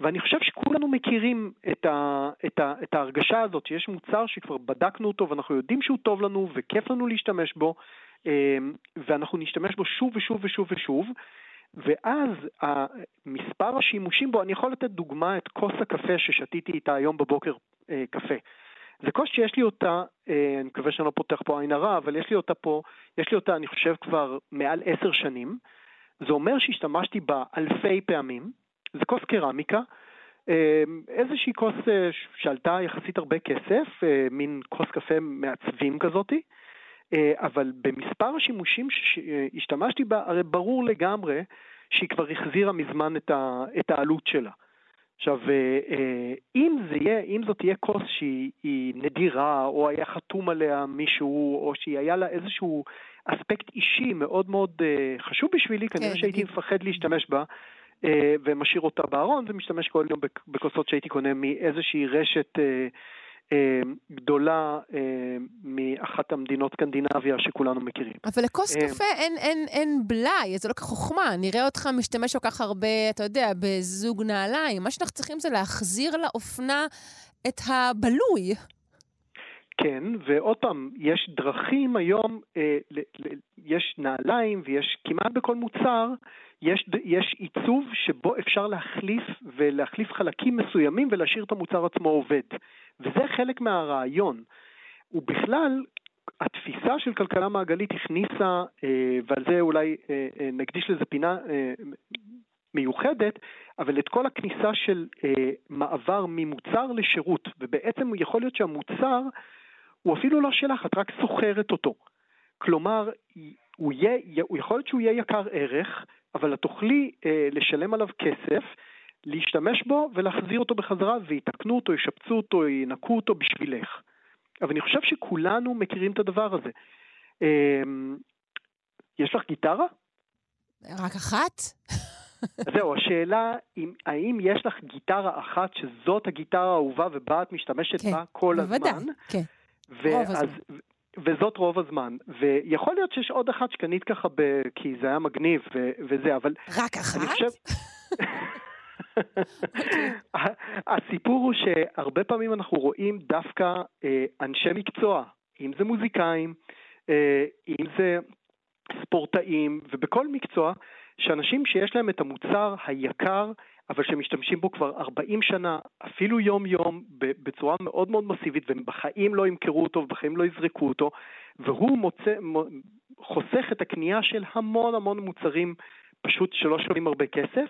ואני חושב שכולנו מכירים את, ה, את, ה, את ההרגשה הזאת, שיש מוצר שכבר בדקנו אותו ואנחנו יודעים שהוא טוב לנו וכיף לנו להשתמש בו, אה, ואנחנו נשתמש בו שוב ושוב ושוב ושוב, ואז מספר השימושים בו, אני יכול לתת דוגמה את כוס הקפה ששתיתי איתה היום בבוקר אה, קפה. זה כוס שיש לי אותה, אה, אני מקווה שאני לא פותח פה עין הרע, אבל יש לי אותה פה, יש לי אותה אני חושב כבר מעל עשר שנים. זה אומר שהשתמשתי בה אלפי פעמים, זה כוס קרמיקה, אה, איזושהי כוס אה, שעלתה יחסית הרבה כסף, אה, מין כוס קפה מעצבים כזאתי. אה, אבל במספר השימושים שהשתמשתי בה, הרי ברור לגמרי שהיא כבר החזירה מזמן את, ה, את העלות שלה. עכשיו, אה, אה, אם, זה יהיה, אם זאת תהיה כוס שהיא היא נדירה, או היה חתום עליה מישהו, או שהיה לה איזשהו אספקט אישי מאוד מאוד אה, חשוב בשבילי, כנראה כן, שהייתי. מפחד להשתמש בה, אה, ומשאיר אותה בארון, ומשתמש כל יום בכ- בכוסות שהייתי קונה מאיזושהי רשת אה, אה, גדולה אה, מאחת המדינות סקנדינביה שכולנו מכירים. אבל לכוס אה, קפה אין, אין, אין בלאי, זה לא כך חוכמה. נראה אותך משתמש כל כך הרבה, אתה יודע, בזוג נעליים. מה שאנחנו צריכים זה להחזיר לאופנה את הבלוי. כן, ועוד פעם, יש דרכים היום, אה, ל, ל, יש נעליים ויש כמעט בכל מוצר, יש, יש עיצוב שבו אפשר להחליף ולהחליף חלקים מסוימים ולהשאיר את המוצר עצמו עובד. וזה חלק מהרעיון. ובכלל, התפיסה של כלכלה מעגלית הכניסה, אה, ועל זה אולי אה, אה, נקדיש לזה פינה אה, מיוחדת, אבל את כל הכניסה של אה, מעבר ממוצר לשירות, ובעצם יכול להיות שהמוצר הוא אפילו לא שלך, את רק סוחרת אותו. כלומר, הוא, יהיה, הוא יכול להיות שהוא יהיה יקר ערך, אבל את תוכלי אה, לשלם עליו כסף, להשתמש בו ולהחזיר אותו בחזרה ויתקנו אותו, ישפצו אותו, ינקו אותו בשבילך. אבל אני חושב שכולנו מכירים את הדבר הזה. אמ, יש לך גיטרה? רק אחת? זהו, השאלה, אם, האם יש לך גיטרה אחת שזאת הגיטרה האהובה ובה את משתמשת כן, בה כל בוודאי, הזמן? כן. ואז. וזאת רוב הזמן. ויכול להיות שיש עוד אחת שקנית ככה ב... כי זה היה מגניב ו... וזה, אבל... רק אחת? אני חושב... הסיפור הוא שהרבה פעמים אנחנו רואים דווקא אה, אנשי מקצוע, אם זה מוזיקאים, אה, אם זה ספורטאים, ובכל מקצוע, שאנשים שיש להם את המוצר היקר, אבל שמשתמשים בו כבר 40 שנה, אפילו יום-יום, בצורה מאוד מאוד מסיבית, והם בחיים לא ימכרו אותו ובחיים לא יזרקו אותו, והוא מוצא, חוסך את הקנייה של המון המון מוצרים פשוט שלא שווים הרבה כסף,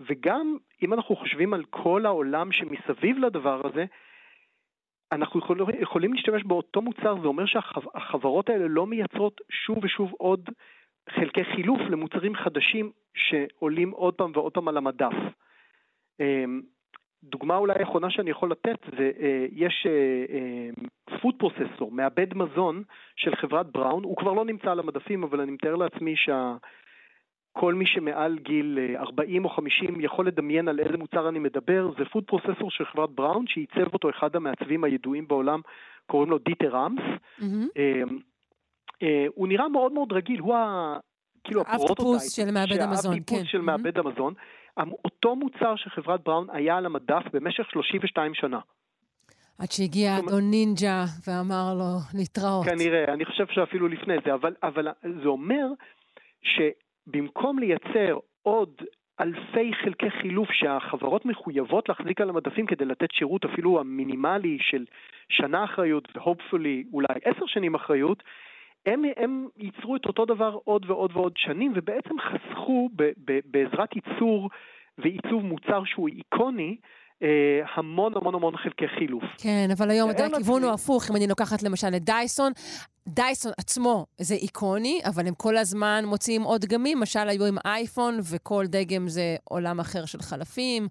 וגם אם אנחנו חושבים על כל העולם שמסביב לדבר הזה, אנחנו יכול, יכולים להשתמש באותו מוצר, זה אומר שהחברות האלה לא מייצרות שוב ושוב עוד חלקי חילוף למוצרים חדשים שעולים עוד פעם ועוד פעם על המדף. אמ, דוגמה אולי האחרונה שאני יכול לתת זה, אה, יש פוד אה, פרוססור, אה, מעבד מזון של חברת בראון, הוא כבר לא נמצא על המדפים, אבל אני מתאר לעצמי שכל מי שמעל גיל 40 או 50 יכול לדמיין על איזה מוצר אני מדבר, זה food processor של חברת בראון, שעיצב אותו אחד המעצבים הידועים בעולם, קוראים לו דיטר ראמס. Mm-hmm. הוא נראה מאוד מאוד רגיל, הוא ה... כאילו ה prototype. של מעבד המזון, כן. של מעבד המזון. אותו מוצר של חברת בראון היה על המדף במשך 32 שנה. עד שהגיע אדון נינג'ה ואמר לו להתראות. כנראה, אני חושב שאפילו לפני זה, אבל, אבל זה אומר שבמקום לייצר עוד אלפי חלקי חילוף שהחברות מחויבות להחזיק על המדפים כדי לתת שירות אפילו המינימלי של שנה אחריות והופפולי אולי עשר שנים אחריות, הם, הם ייצרו את אותו דבר עוד ועוד ועוד שנים, ובעצם חסכו ב, ב, בעזרת ייצור ועיצוב מוצר שהוא איקוני, המון המון המון חלקי חילוף. כן, אבל היום הכיוון הוא הפוך. אם אני לוקחת למשל את דייסון, דייסון עצמו זה איקוני, אבל הם כל הזמן מוציאים עוד דגמים. למשל, היו עם אייפון, וכל דגם זה עולם אחר של חלפים.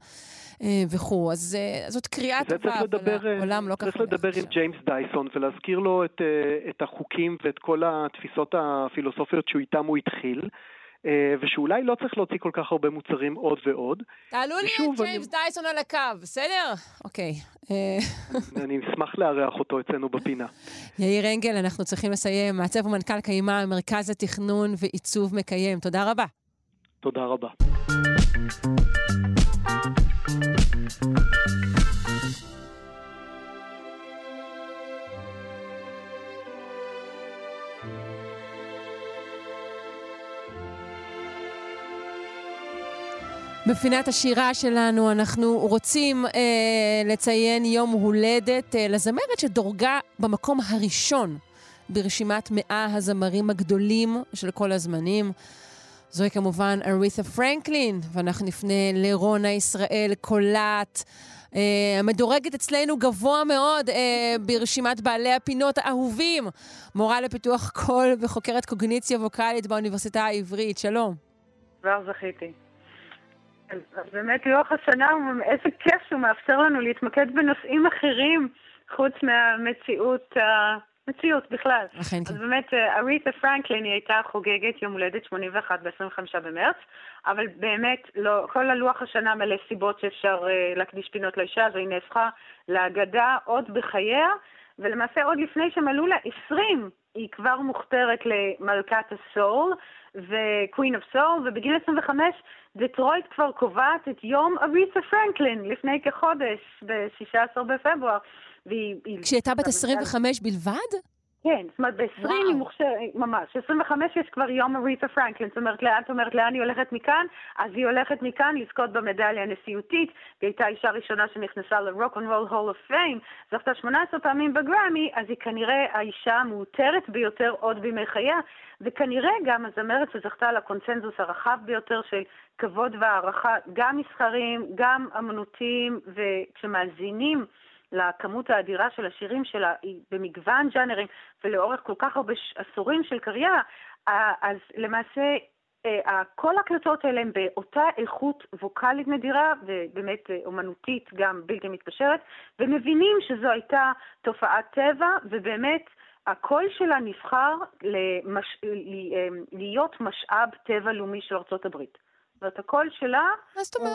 אה, וכו'. אז אה, זאת קריאה טובה, אבל העולם לא ככה... צריך לדבר עם ג'יימס דייסון ולהזכיר לו את, אה, את החוקים ואת כל התפיסות הפילוסופיות שהוא איתם הוא התחיל. ושאולי לא צריך להוציא כל כך הרבה מוצרים עוד ועוד. תעלו לי את ג'יימס. דייסון על הקו, בסדר? אוקיי. אני אשמח לארח אותו אצלנו בפינה. יאיר אנגל, אנחנו צריכים לסיים. מעצב ומנכ"ל קיימה, מרכז התכנון ועיצוב מקיים. תודה רבה. תודה רבה. בפינת השירה שלנו אנחנו רוצים אה, לציין יום הולדת אה, לזמרת שדורגה במקום הראשון ברשימת מאה הזמרים הגדולים של כל הזמנים. זוהי כמובן ארית'ה פרנקלין, ואנחנו נפנה לרונה ישראל קולט, אה, המדורגת אצלנו גבוה מאוד אה, ברשימת בעלי הפינות האהובים, מורה לפיתוח קול וחוקרת קוגניציה ווקאלית באוניברסיטה העברית. שלום. כבר זכיתי. אז באמת לוח השנה, איזה כיף שהוא מאפשר לנו להתמקד בנושאים אחרים חוץ מהמציאות מציאות בכלל. אכן כן. אז באמת, אה, אריתה פרנקלין היא הייתה חוגגת יום הולדת 81 ב-25 במרץ, אבל באמת, לא, כל הלוח השנה מלא סיבות שאפשר uh, להקדיש פינות לאישה הזו, היא נהפכה לאגדה עוד בחייה, ולמעשה עוד לפני שמלאו לה 20, היא כבר מוכתרת למלכת הסול ו-Queen of Soul, ובגיל 25 דטרויט כבר קובעת את יום אריתה פרנקלין לפני כחודש, ב-16 בפברואר. והיא... כשהיא הייתה בת 25 בלבד? כן, זאת אומרת, ב-20 היא מוכשרת, ממש. ב-25 יש כבר יום אריתה פרנקלין. זאת אומרת, לאן, זאת אומרת, לאן היא הולכת מכאן? אז היא הולכת מכאן לזכות במדליה הנשיאותית. היא הייתה אישה ראשונה שנכנסה ל-Rock and Roll Hall of Fame, זכתה 18 פעמים בגרמי, אז היא כנראה האישה המאותרת ביותר עוד בימי חייה, וכנראה גם הזמרת שזכתה על הקונצנזוס הרחב ביותר של כבוד והערכה, גם מסחרים, גם אמנותיים, וכשמאזינים לכמות האדירה של השירים שלה, היא במגוון ג'אנרים ולאורך כל כך הרבה עשורים של קריירה, אז למעשה אה, כל ההקלטות האלה הן באותה איכות ווקאלית נדירה, ובאמת אה, אומנותית גם בלתי מתפשרת, ומבינים שזו הייתה תופעת טבע, ובאמת הקול שלה נבחר למש... להיות משאב טבע לאומי של ארצות הברית. זאת אומרת, הקול שלה, מה זאת אומרת?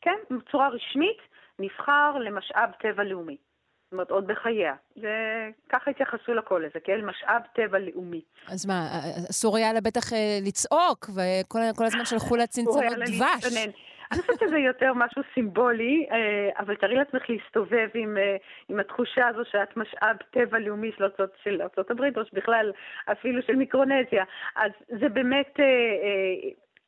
כן, בצורה רשמית, נבחר למשאב טבע לאומי. זאת אומרת, עוד בחייה. וככה התייחסו לקול הזה, כאל משאב טבע לאומי. אז מה, אסור היה לה בטח אה, לצעוק, וכל הזמן שלחו לה צנצנות דבש. אני חושבת שזה יותר משהו סימבולי, אה, אבל תארי לעצמך להסתובב עם, אה, עם התחושה הזו שאת משאב טבע לאומי של ארצות, של ארצות הברית, או בכלל אפילו של מיקרונזיה. אז זה באמת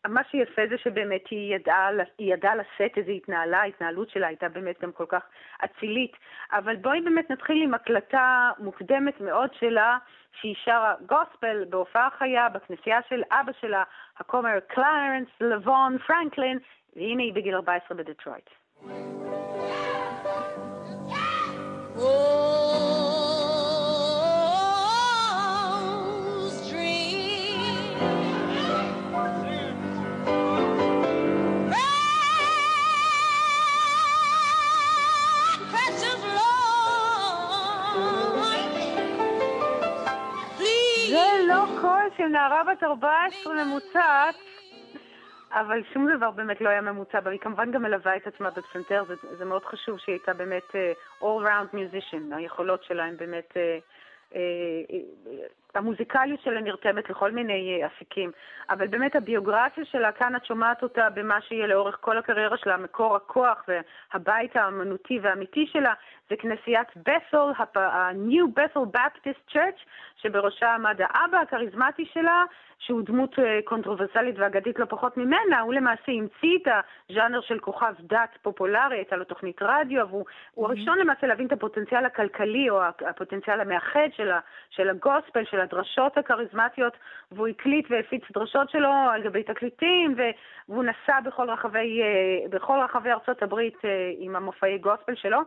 מה שיפה זה שבאמת היא ידעה, היא ידעה לשאת איזו התנהלה, ההתנהלות שלה הייתה באמת גם כל כך אצילית. אבל בואי באמת נתחיל עם הקלטה מוקדמת מאוד שלה, שהיא שרה גוספל בהופעה חיה בכנסייה של אבא שלה, הכומר קלרנס לבון פרנקלין, והנה היא בגיל 14 בדטרויט. Oh של נערה בת 14 ממוצעת, אבל שום דבר באמת לא היה ממוצע בה. היא כמובן גם מלווה את עצמה בפסנתר, זה, זה מאוד חשוב שהיא הייתה באמת uh, all round musician, היכולות שלה הן באמת... Uh, המוזיקליות שלה נרתמת לכל מיני אפיקים, אבל באמת הביוגרפיה שלה, כאן את שומעת אותה במה שיהיה לאורך כל הקריירה שלה, מקור הכוח והבית האמנותי והאמיתי שלה, זה כנסיית בסל, ה-New Bethel Baptist Church, שבראשה עמד האבא הכריזמטי שלה, שהוא דמות אה, קונטרוברסלית ואגדית לא פחות ממנה, הוא למעשה המציא את הז'אנר של כוכב דת פופולרי, הייתה לו תוכנית רדיו, והוא mm-hmm. הראשון למעשה להבין את הפוטנציאל הכלכלי או הפוטנציאל המאחד של, ה, של הגוספל, של הדרשות הכריזמטיות, והוא הקליט והפיץ דרשות שלו על גבי תקליטים, והוא נסע בכל רחבי, אה, בכל רחבי ארצות הברית אה, עם המופעי גוספל שלו.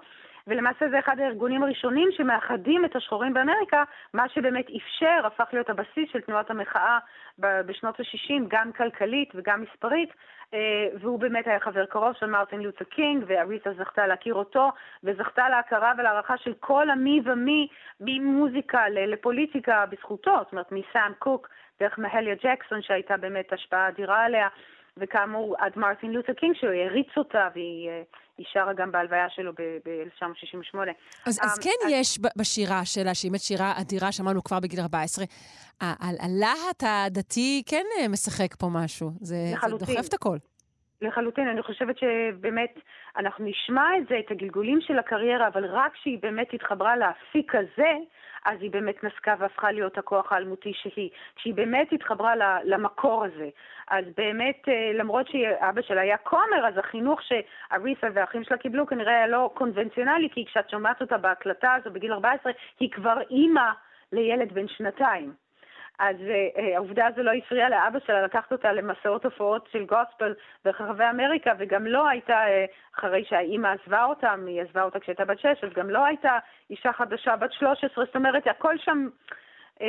ולמעשה זה אחד הארגונים הראשונים שמאחדים את השחורים באמריקה, מה שבאמת אפשר, הפך להיות הבסיס של תנועת המחאה בשנות ה-60, גם כלכלית וגם מספרית, אה, והוא באמת היה חבר קרוב של מרטין לותר קינג, ואריתה זכתה להכיר אותו, וזכתה להכרה ולהערכה של כל המי ומי, ממוזיקה לפוליטיקה בזכותו, זאת אומרת מסם קוק, דרך מהליה ג'קסון שהייתה באמת השפעה אדירה עליה. וכאמור, עד מרטין לותר קינג, שהוא העריץ אותה, והיא אה, שרה גם בהלוויה שלו ב-1968. אז, אז um, כן אז... יש בשירה שלה, שהיא באמת שירה אדירה, שמענו כבר בגיל 14, הלהט הדתי כן אה, משחק פה משהו. זה, זה דוחף את הכל. לחלוטין, אני חושבת שבאמת אנחנו נשמע את זה, את הגלגולים של הקריירה, אבל רק כשהיא באמת התחברה לאפיק הזה, אז היא באמת נסקה והפכה להיות הכוח האלמותי שהיא. כשהיא באמת התחברה למקור הזה. אז באמת, אה, למרות שאבא שלה היה כומר, אז החינוך שאריסה והאחים שלה קיבלו כנראה היה לא קונבנציונלי, כי כשאת שומעת אותה בהקלטה הזו בגיל 14, היא כבר אימא לילד בן שנתיים. אז uh, העובדה הזו לא הפריעה לאבא שלה לקחת אותה למסעות הופעות של גוספל ברחבי אמריקה, וגם לא הייתה, uh, אחרי שהאימא עזבה אותה, היא עזבה אותה כשהייתה בת שש, אז גם לא הייתה אישה חדשה בת 13, זאת אומרת, הכל שם... Uh,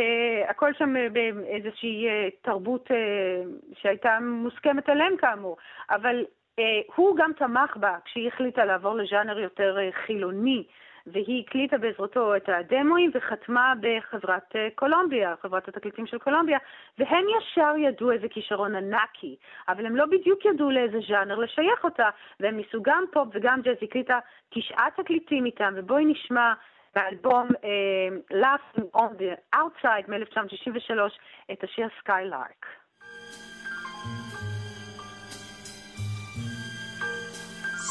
הכל שם באיזושהי uh, תרבות uh, שהייתה מוסכמת עליהם כאמור, אבל uh, הוא גם תמך בה כשהיא החליטה לעבור לז'אנר יותר uh, חילוני, והיא הקליטה בעזרתו את הדמואים וחתמה בחברת אה, קולומביה, חברת התקליטים של קולומביה, והם ישר ידעו איזה כישרון ענקי, אבל הם לא בדיוק ידעו לאיזה ז'אנר לשייך אותה, והם ניסו גם פופ וגם ג'אז, הקליטה תשעה תקליטים איתם, ובואי נשמע באלבום uh, Laughing on the Outside מ-1963 את השיר סקיילארק.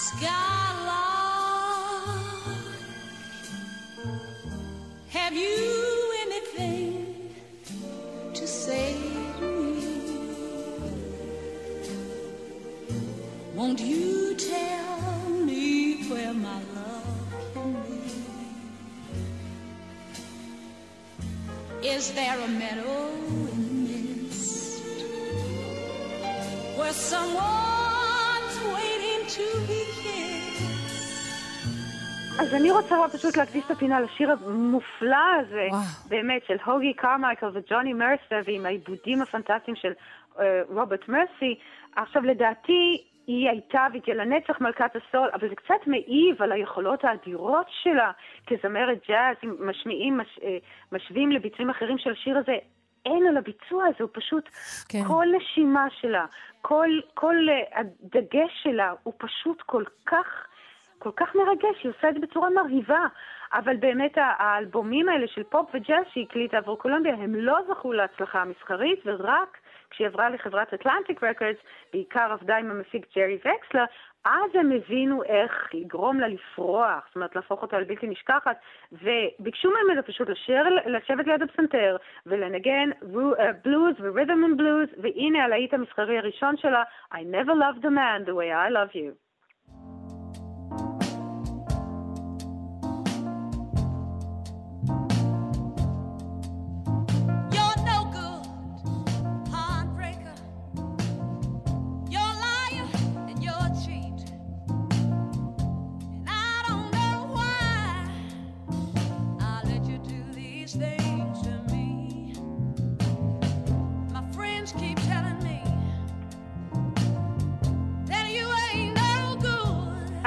Skylark Have you anything to say to me? Won't you tell me where my love can be? Is there a meadow in the mist where someone's waiting to be אז אני רוצה פשוט להקדיש את הפינה לשיר המופלא הזה, וואו. באמת, של הוגי קרמייקל וג'וני מרסה, ועם העיבודים הפנטסטיים של אה, רוברט מרסי. עכשיו, לדעתי, היא הייתה והיא תהיה לנצח מלכת הסול, אבל זה קצת מעיב על היכולות האדירות שלה כזמרת ג'אז, אם משמיעים, מש, אה, משווים לביצועים אחרים של השיר הזה. אין על הביצוע הזה, הוא פשוט, כן. כל נשימה שלה, כל, כל uh, הדגש שלה, הוא פשוט כל כך, כל כך מרגש, היא עושה את זה בצורה מרהיבה. אבל באמת האלבומים האלה של פופ וג'אז שהיא הקליטה עבור קולומביה, הם לא זכו להצלחה המסחרית, ורק כשהיא עברה לחברת אטלנטיק רקורדס, בעיקר עבדה עם המפיק ג'רי וקסלר, אז הם הבינו איך לגרום לה לפרוח, זאת אומרת להפוך אותה לבלתי נשכחת, וביקשו ממנה פשוט לשיר, לשבת ליד הפסנתר ולנגן בלוז ורית'ם בלוז, והנה הלהיט המסחרי הראשון שלה, I never loved a man the way I love you.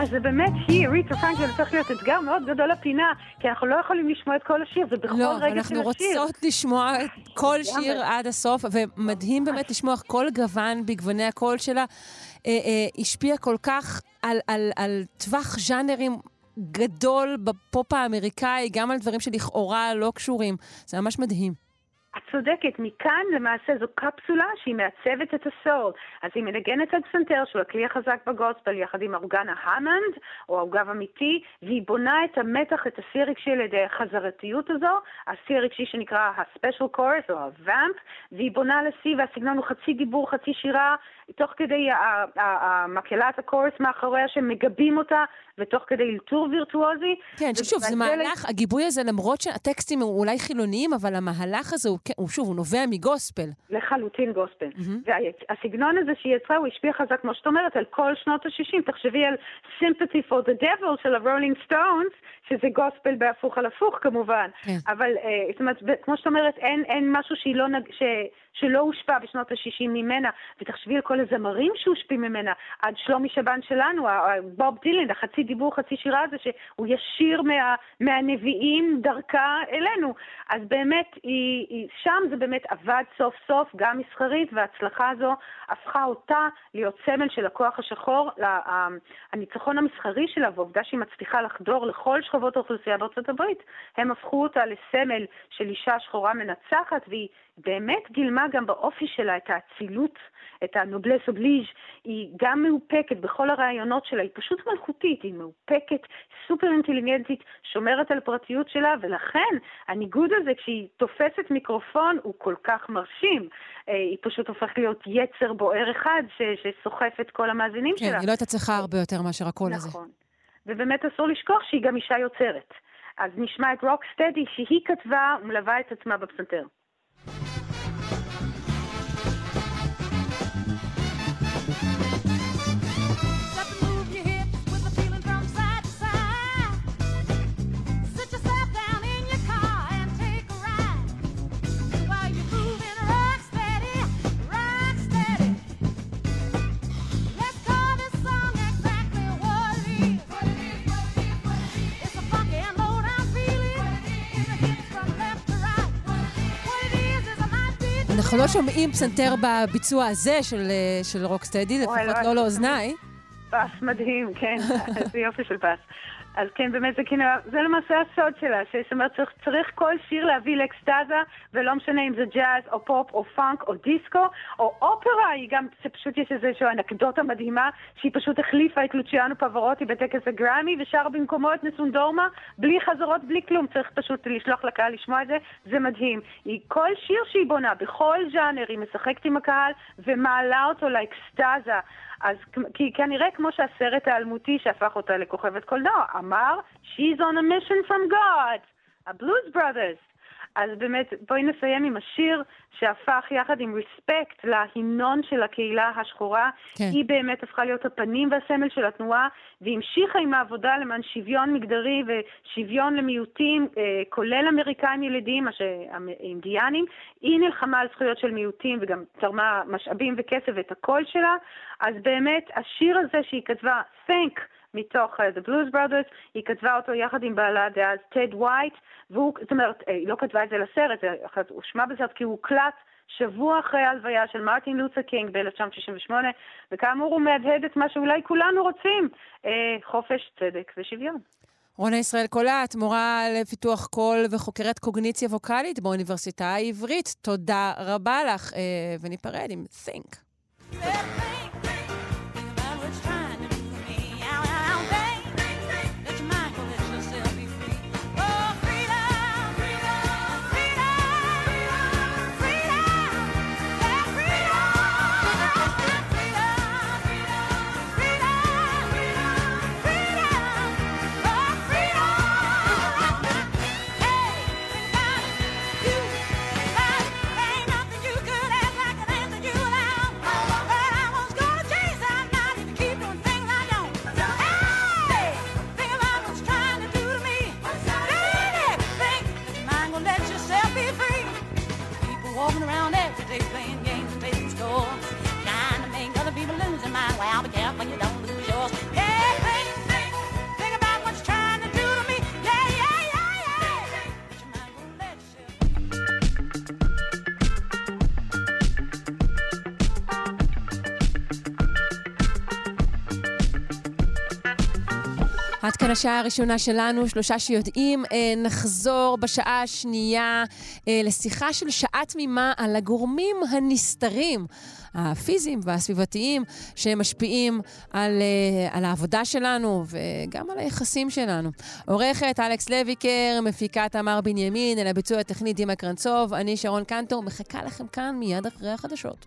אז זה באמת היא, ריטה פרנקלין, צריך להיות אתגר מאוד גדול לפינה, כי אנחנו לא יכולים לשמוע את כל השיר, זה בכל לא, רגע של השיר. אנחנו רוצות לשמוע כל שיר עד הסוף, ומדהים באמת לשמוע כל גוון בגווני הקול שלה. אה, אה, השפיע כל כך על, על, על טווח ז'אנרים גדול בפופ האמריקאי, גם על דברים שלכאורה לא קשורים. זה ממש מדהים. את צודקת, מכאן למעשה זו קפסולה שהיא מעצבת את הסול. אז היא מנגנת על פסנתר שהוא הכלי החזק בגוספל יחד עם אורגן ההמנד, או עוגב אמיתי, והיא בונה את המתח, את השיא הרגשי על ידי החזרתיות הזו, השיא הרגשי שנקרא הספיישל קורס או הוואמפ, והיא בונה על השיא והסגנון הוא חצי דיבור, חצי שירה, תוך כדי המקהלת הקורס מאחוריה שמגבים אותה, ותוך כדי אלתור וירטואוזי. כן, שוב, זה מהלך, הגיבוי הזה, למרות שהטקסטים הם אולי חילוניים, אבל המהלך הזה הוא, הוא שוב, הוא נובע מגוספל. לחלוטין גוספל. Mm-hmm. והסגנון הזה שהיא יצרה, הוא השפיע חזק, כמו שאת אומרת, על כל שנות ה-60. תחשבי על Sympathy for the Devil של ה-Rolling Stones, שזה גוספל בהפוך על הפוך כמובן. כן. אבל, אה, זאת אומרת, כמו שאת אומרת, אין, אין משהו שהיא לא נג... ש... שלא הושפע בשנות ה-60 ממנה, ותחשבי על כל הזמרים שהושפעים ממנה, עד שלומי שבן שלנו, בוב דילן, החצי דיבור, חצי שירה הזה, שהוא ישיר מה, מהנביאים דרכה אלינו. אז באמת, היא, היא, שם זה באמת עבד סוף סוף, גם מסחרית, וההצלחה הזו הפכה אותה להיות סמל של הכוח השחור, לה, הניצחון המסחרי שלה, והעובדה שהיא מצליחה לחדור לכל שכבות האוכלוסייה בארצות הברית, הם הפכו אותה לסמל של אישה שחורה מנצחת, והיא באמת גילמה גם באופי שלה את האצילות, את הנובלס אובליז', היא גם מאופקת בכל הרעיונות שלה, היא פשוט מלכותית, היא מאופקת, סופר אינטליגנטית, שומרת על הפרטיות שלה, ולכן הניגוד הזה כשהיא תופסת מיקרופון הוא כל כך מרשים. אה, היא פשוט הופכת להיות יצר בוער אחד ש- שסוחף את כל המאזינים כן, שלה. כן, היא לא הייתה צריכה הרבה יותר מאשר הקול נכון. הזה. נכון. ובאמת אסור לשכוח שהיא גם אישה יוצרת. אז נשמע את רוק סטדי שהיא כתבה ומלווה את עצמה בפסנתר. אנחנו לא שומעים פסנתר בביצוע הזה של, אה, של Rock Steady, לפחות לא לאוזניי. פס מדהים, כן, איזה יופי של פס. אז כן, באמת, זה, כאילו, זה למעשה הסוד שלה, זאת אומרת, צריך, צריך כל שיר להביא לאקסטזה, ולא משנה אם זה ג'אז, או פופ, או פאנק, או דיסקו, או אופרה, היא גם, זה פשוט יש איזושהי אנקדוטה מדהימה, שהיא פשוט החליפה את לוציאנו פבארוטי בטקס הגראמי, ושרה במקומו את Nessun dorma, בלי חזרות, בלי כלום, צריך פשוט לשלוח לקהל לשמוע את זה, זה מדהים. היא, כל שיר שהיא בונה, בכל ז'אנר, היא משחקת עם הקהל, ומעלה אותו לאקסטזה. אז כי כנראה כמו שהסרט האלמותי שהפך אותה לכוכבת קולנוע אמר, She's on a mission from God, הבלוז brothers. אז באמת, בואי נסיים עם השיר שהפך יחד עם ריספקט להמנון של הקהילה השחורה. כן. היא באמת הפכה להיות הפנים והסמל של התנועה, והמשיכה עם העבודה למען שוויון מגדרי ושוויון למיעוטים, אה, כולל אמריקאים ילידים, מה שאינדיאנים. היא נלחמה על זכויות של מיעוטים וגם תרמה משאבים וכסף ואת הקול שלה. אז באמת, השיר הזה שהיא כתבה, Think, מתוך uh, The Blues Brothers, היא כתבה אותו יחד עם בעלה דאז, טד וייט, והוא, זאת אומרת, אה, היא לא כתבה את זה לסרט, זה הושמע בסרט כי הוא הוקלט שבוע אחרי ההלוויה של מרטין לותר קינג ב-1968, וכאמור הוא מהדהד את מה שאולי כולנו רוצים, אה, חופש, צדק ושוויון. רונה ישראל קולט, מורה לפיתוח קול וחוקרת קוגניציה ווקאלית באוניברסיטה העברית. תודה רבה לך, אה, וניפרד עם Think. השעה הראשונה שלנו, שלושה שיודעים. אה, נחזור בשעה השנייה אה, לשיחה של שעה תמימה על הגורמים הנסתרים, הפיזיים והסביבתיים, שמשפיעים על, אה, על העבודה שלנו וגם על היחסים שלנו. עורכת אלכס לויקר, מפיקה תמר בנימין, אל הביצוע הטכני דימה קרנצוב, אני שרון קנטור, מחכה לכם כאן מיד אחרי החדשות.